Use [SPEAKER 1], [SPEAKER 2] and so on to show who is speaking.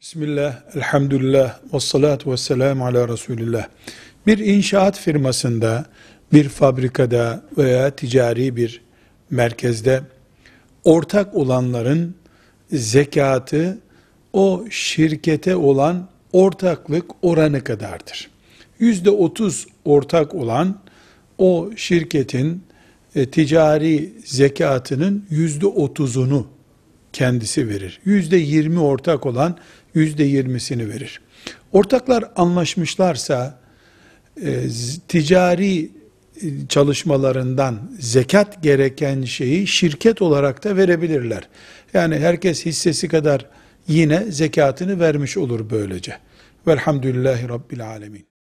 [SPEAKER 1] Bismillah, elhamdülillah, ve salatu ve selamu ala Resulillah. Bir inşaat firmasında, bir fabrikada veya ticari bir merkezde ortak olanların zekatı o şirkete olan ortaklık oranı kadardır. Yüzde otuz ortak olan o şirketin e, ticari zekatının yüzde otuzunu kendisi verir. Yüzde yirmi ortak olan yüzde yirmisini verir. Ortaklar anlaşmışlarsa e, ticari e, çalışmalarından zekat gereken şeyi şirket olarak da verebilirler. Yani herkes hissesi kadar yine zekatını vermiş olur böylece. Velhamdülillahi Rabbil Alemin.